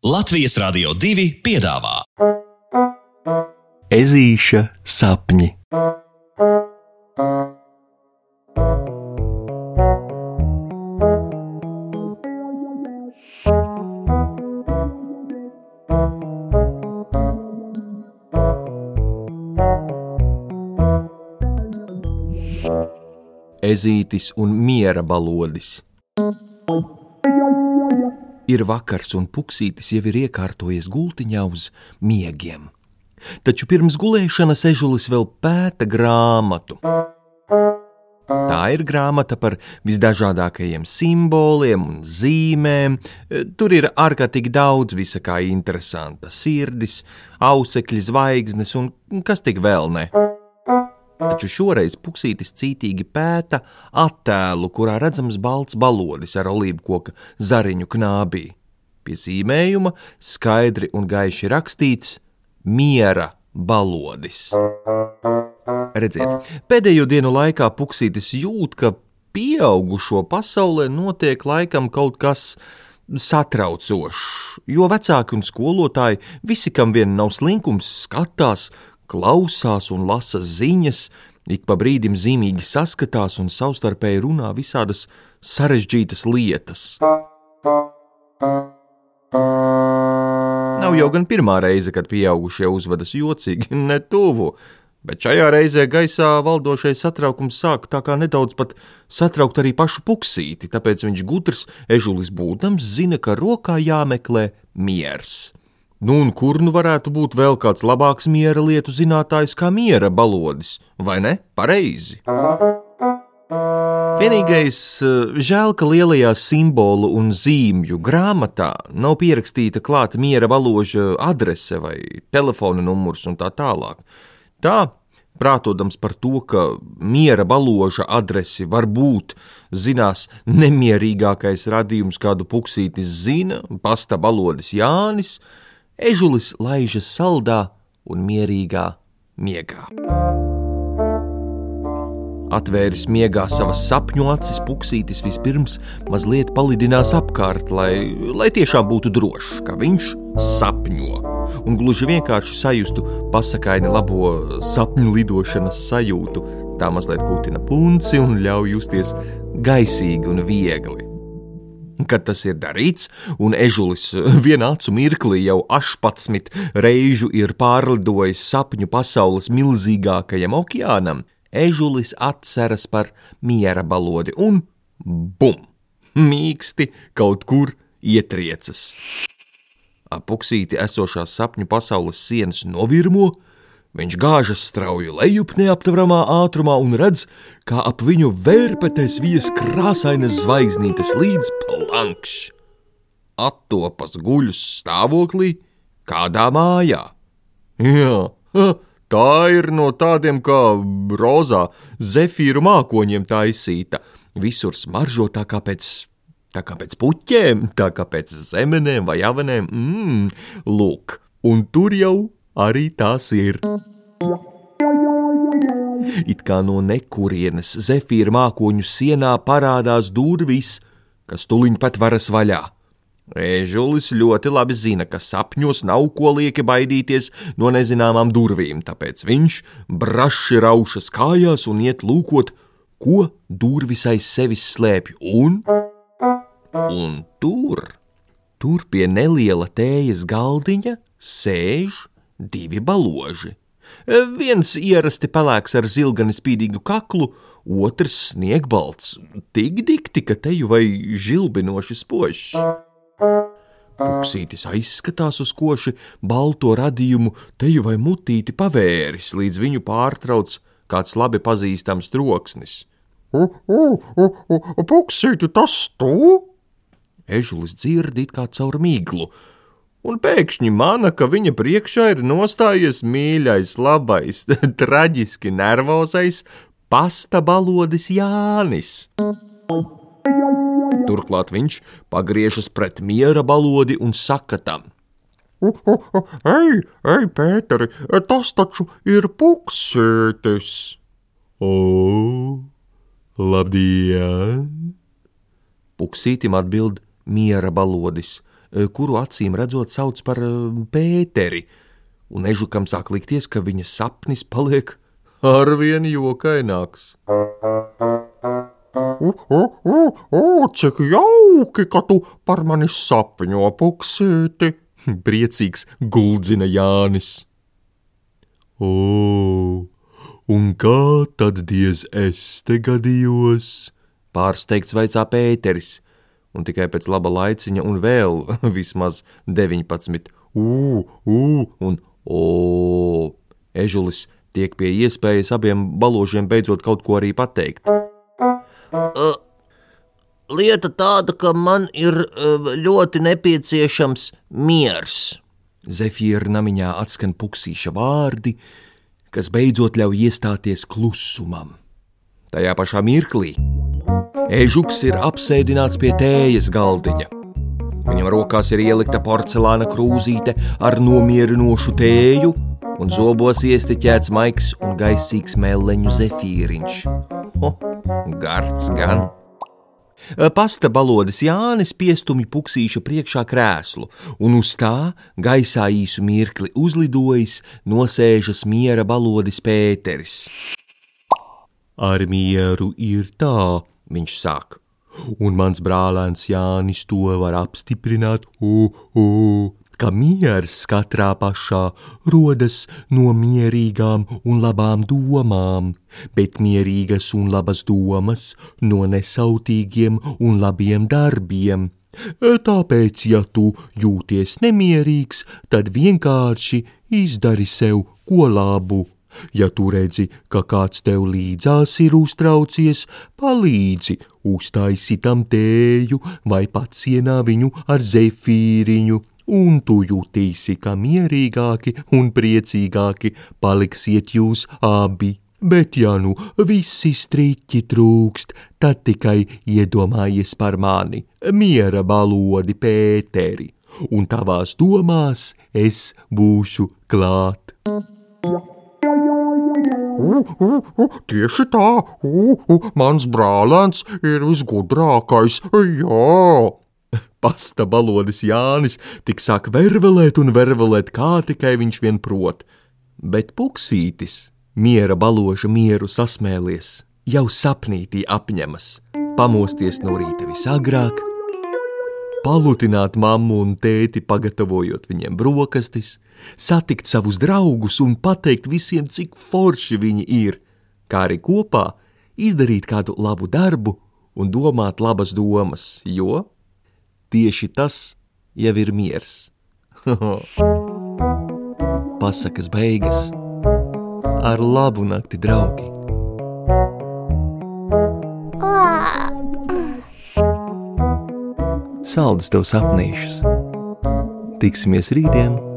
Latvijas Rādio 2 piedāvā Ezīša sapņi. Ezītis un miera balodis. Ir vakars, un puksītis jau ir iekārtojies gultiņā uz miegiem. Taču pirms gulēšanas ežulis vēl pēta grāmatu. Tā ir grāmata par visdažādākajiem simboliem un zīmēm. Tur ir ārkārtīgi daudz visa kā interesanta - sirdis, ausekļi, zvaigznes un kas tik vēl ne. Taču šoreiz puksītis cītīgi pēta attēlu, kurā redzams balts balodis ar olīvu koka zariņu knābī. Pie zīmējuma skaidri un gaiši rakstīts miera balodis. Redziet, pēdējo dienu laikā puksītis jūt, ka pieaugušo pasaulē notiek laikam kaut kas satraucošs, jo vecāki un skolotāji visi, kam vien nav slinkums, skatās, klausās un lasa ziņas, ik pa brīdim zīmīgi saskatās un savstarpēji runā visādas sarežģītas lietas. Nav jau gan pirmā reize, kad pieaugušie uzvedas jocīgi, ne tuvu, bet šajā reizē gaisā valdošais satraukums sāk tā kā nedaudz pat satraukt arī pašu puksīti, tāpēc viņš gudrs, ežulis būdams, zina, ka rokā jāmeklē miers. Nu, un kur nu varētu būt vēl kāds labāks miera lietu zinātājs kā miera balodis, vai ne? Pareizi! Vienīgais žēl, ka lielajā simbolu un zīmju grāmatā nav pierakstīta klāta miera valoža adrese vai telefona numurs un tā tālāk. Tā, prātodams par to, ka miera valoža adresi var būt zinās nemierīgākais radījums, kādu puksītis zina, pasta balodis Jānis, ežulis laižas saldā un mierīgā miegā. Atvēris miegā savas sapņu acis, puksītis vispirms mazliet palidinās apkārt, lai, lai tiešām būtu drošs, ka viņš sapņo. Un gluži vienkārši sajustu pasakaini labo sapņu lidošanas sajūtu. Tā mazliet kutina punci un ļauj justies gaisīgi un viegli. Kad tas ir darīts, un ežulis vienā acu mirklī jau 18 reižu ir pārlidojis sapņu pasaules milzīgākajam okeānam, ežulis atceras par miera balodi un bum! Mīksti kaut kur ietriecas. Apuksīti esošās sapņu pasaules sienas novirmo, viņš gāžas strauji lejup neaptveramā ātrumā un redz, kā ap viņu vērpetēs vies krāsainas zvaigznītes līdz plankšs. Attopas guļus stāvoklī kādā mājā. Jā, ha, Tā ir no tādiem kā rozā zefīru mākoņiem taisīta. Visur smaržo tā kā pēc, tā kā pēc puķiem, tā kā pēc zemenēm vai avenēm. Mmm, lūk, un tur jau arī tās ir. It kā no nekurienes zefīra mākoņu sienā parādās durvis, kas tuliņ pat varas vaļā. Ēžulis ļoti labi zina, ka sapņos nav ko lieki baidīties no nezināmām durvīm, tāpēc viņš braši raušas kājās un iet lūkot, ko durvis aiz sevis slēpj, un, un tur, tur pie neliela tējas galdiņa sēž divi baloži. Viens ierasti pelēks ar zilgani spīdīgu kaklu, otrs sniegbalts, tik dikti, ka teju vai žilbinoši spožs. Puksītis aizskatās uz koši balto radījumu, teju vai mutīti pavēris, līdz viņu pārtrauc kāds labi pazīstams troksnis. Puksīti, tas tu? Ežulis dzird it kā caur miglu, un pēkšņi mana, ka viņa priekšā ir nostājies mīļais, labais, traģiski nervozais pasta balodis Jānis. Turklāt viņš pagriežas pret miera balodi un saka tam: Ej, ej, Pēteri, tas taču ir puksētis! O, labdien! Puksītim atbild miera balodis, kuru acīm redzot sauc par eh, Pēteri, un ežukam sāk likties, ka viņa sapnis paliek arvien jokaināks. O, o, o, cik jauki, ka tu par mani sapņo puksīti! Priecīgs guldzina Jānis. O, un kā tad diez es te gadījos? Pārsteigts vaicā Pēteris, un tikai pēc laba laiciņa un vēl vismaz 19. Ū, ū, un o, ežulis tiek pie iespējas abiem baložiem beidzot kaut ko arī pateikt. Uh, lieta tāda, ka man ir uh, ļoti nepieciešams miers. Zefīra namiņā atskan puksīša vārdi, kas beidzot ļauj iestāties klusumam. Tajā pašā mirklī ežuks ir apsēdināts pie tējas galdiņa. Viņam rokās ir ielikta porcelāna krūzīte ar nomierinošu tēju, un zobos iestiķēts maigs un gaisīgs meleņu zefīriņš. Ho, gards gan! Pasta balodis Jānis piestumi puksīša priekšā krēslu, un uz tā gaisā īsu mirkli uzlidojis nosēžas miera balodis Pēteris. Ar mieru ir tā, viņš sāk, un mans brālēns Jānis to var apstiprināt, u, u, ka miers katrā pašā rodas no mierīgām un labām domām, bet mierīgas un labas domas no nesautīgiem un labiem darbiem. Tāpēc, ja tu jūties nemierīgs, tad vienkārši izdari sev ko labu. Ja tu redzi, ka kāds tev līdzās ir uztraucies, palīdzi, uztaisi tam tēju vai pacienā viņu ar zefīriņu, un tu jutīsi, ka mierīgāki un priecīgāki paliksiet jūs abi. Bet, ja nu visi strīķi trūkst, tad tikai iedomājies par mani, miera balodi Pēteri, un tavās domās es būšu klāt. U, u, u, tieši tā, u, u, mans brālēns ir visgudrākais, jā! Pasta balodis Jānis tik sāk vervelēt un vervelēt, kā tikai viņš vien prot, bet puksītis miera baloža mieru sasmēlies, jau sapnītī apņemas, pamosties no rīta visagrāk, palutināt mammu un tēti, pagatavojot viņiem brokastis, satikt savus draugus un pateikt visiem, cik forši viņi ir, kā arī kopā izdarīt kādu labu darbu un domāt labas domas, jo tieši tas jau ir miers. Pasakas beigas ar labu nakti, draugi! Saldus tev sapnīšus! Tiksimies rītdien!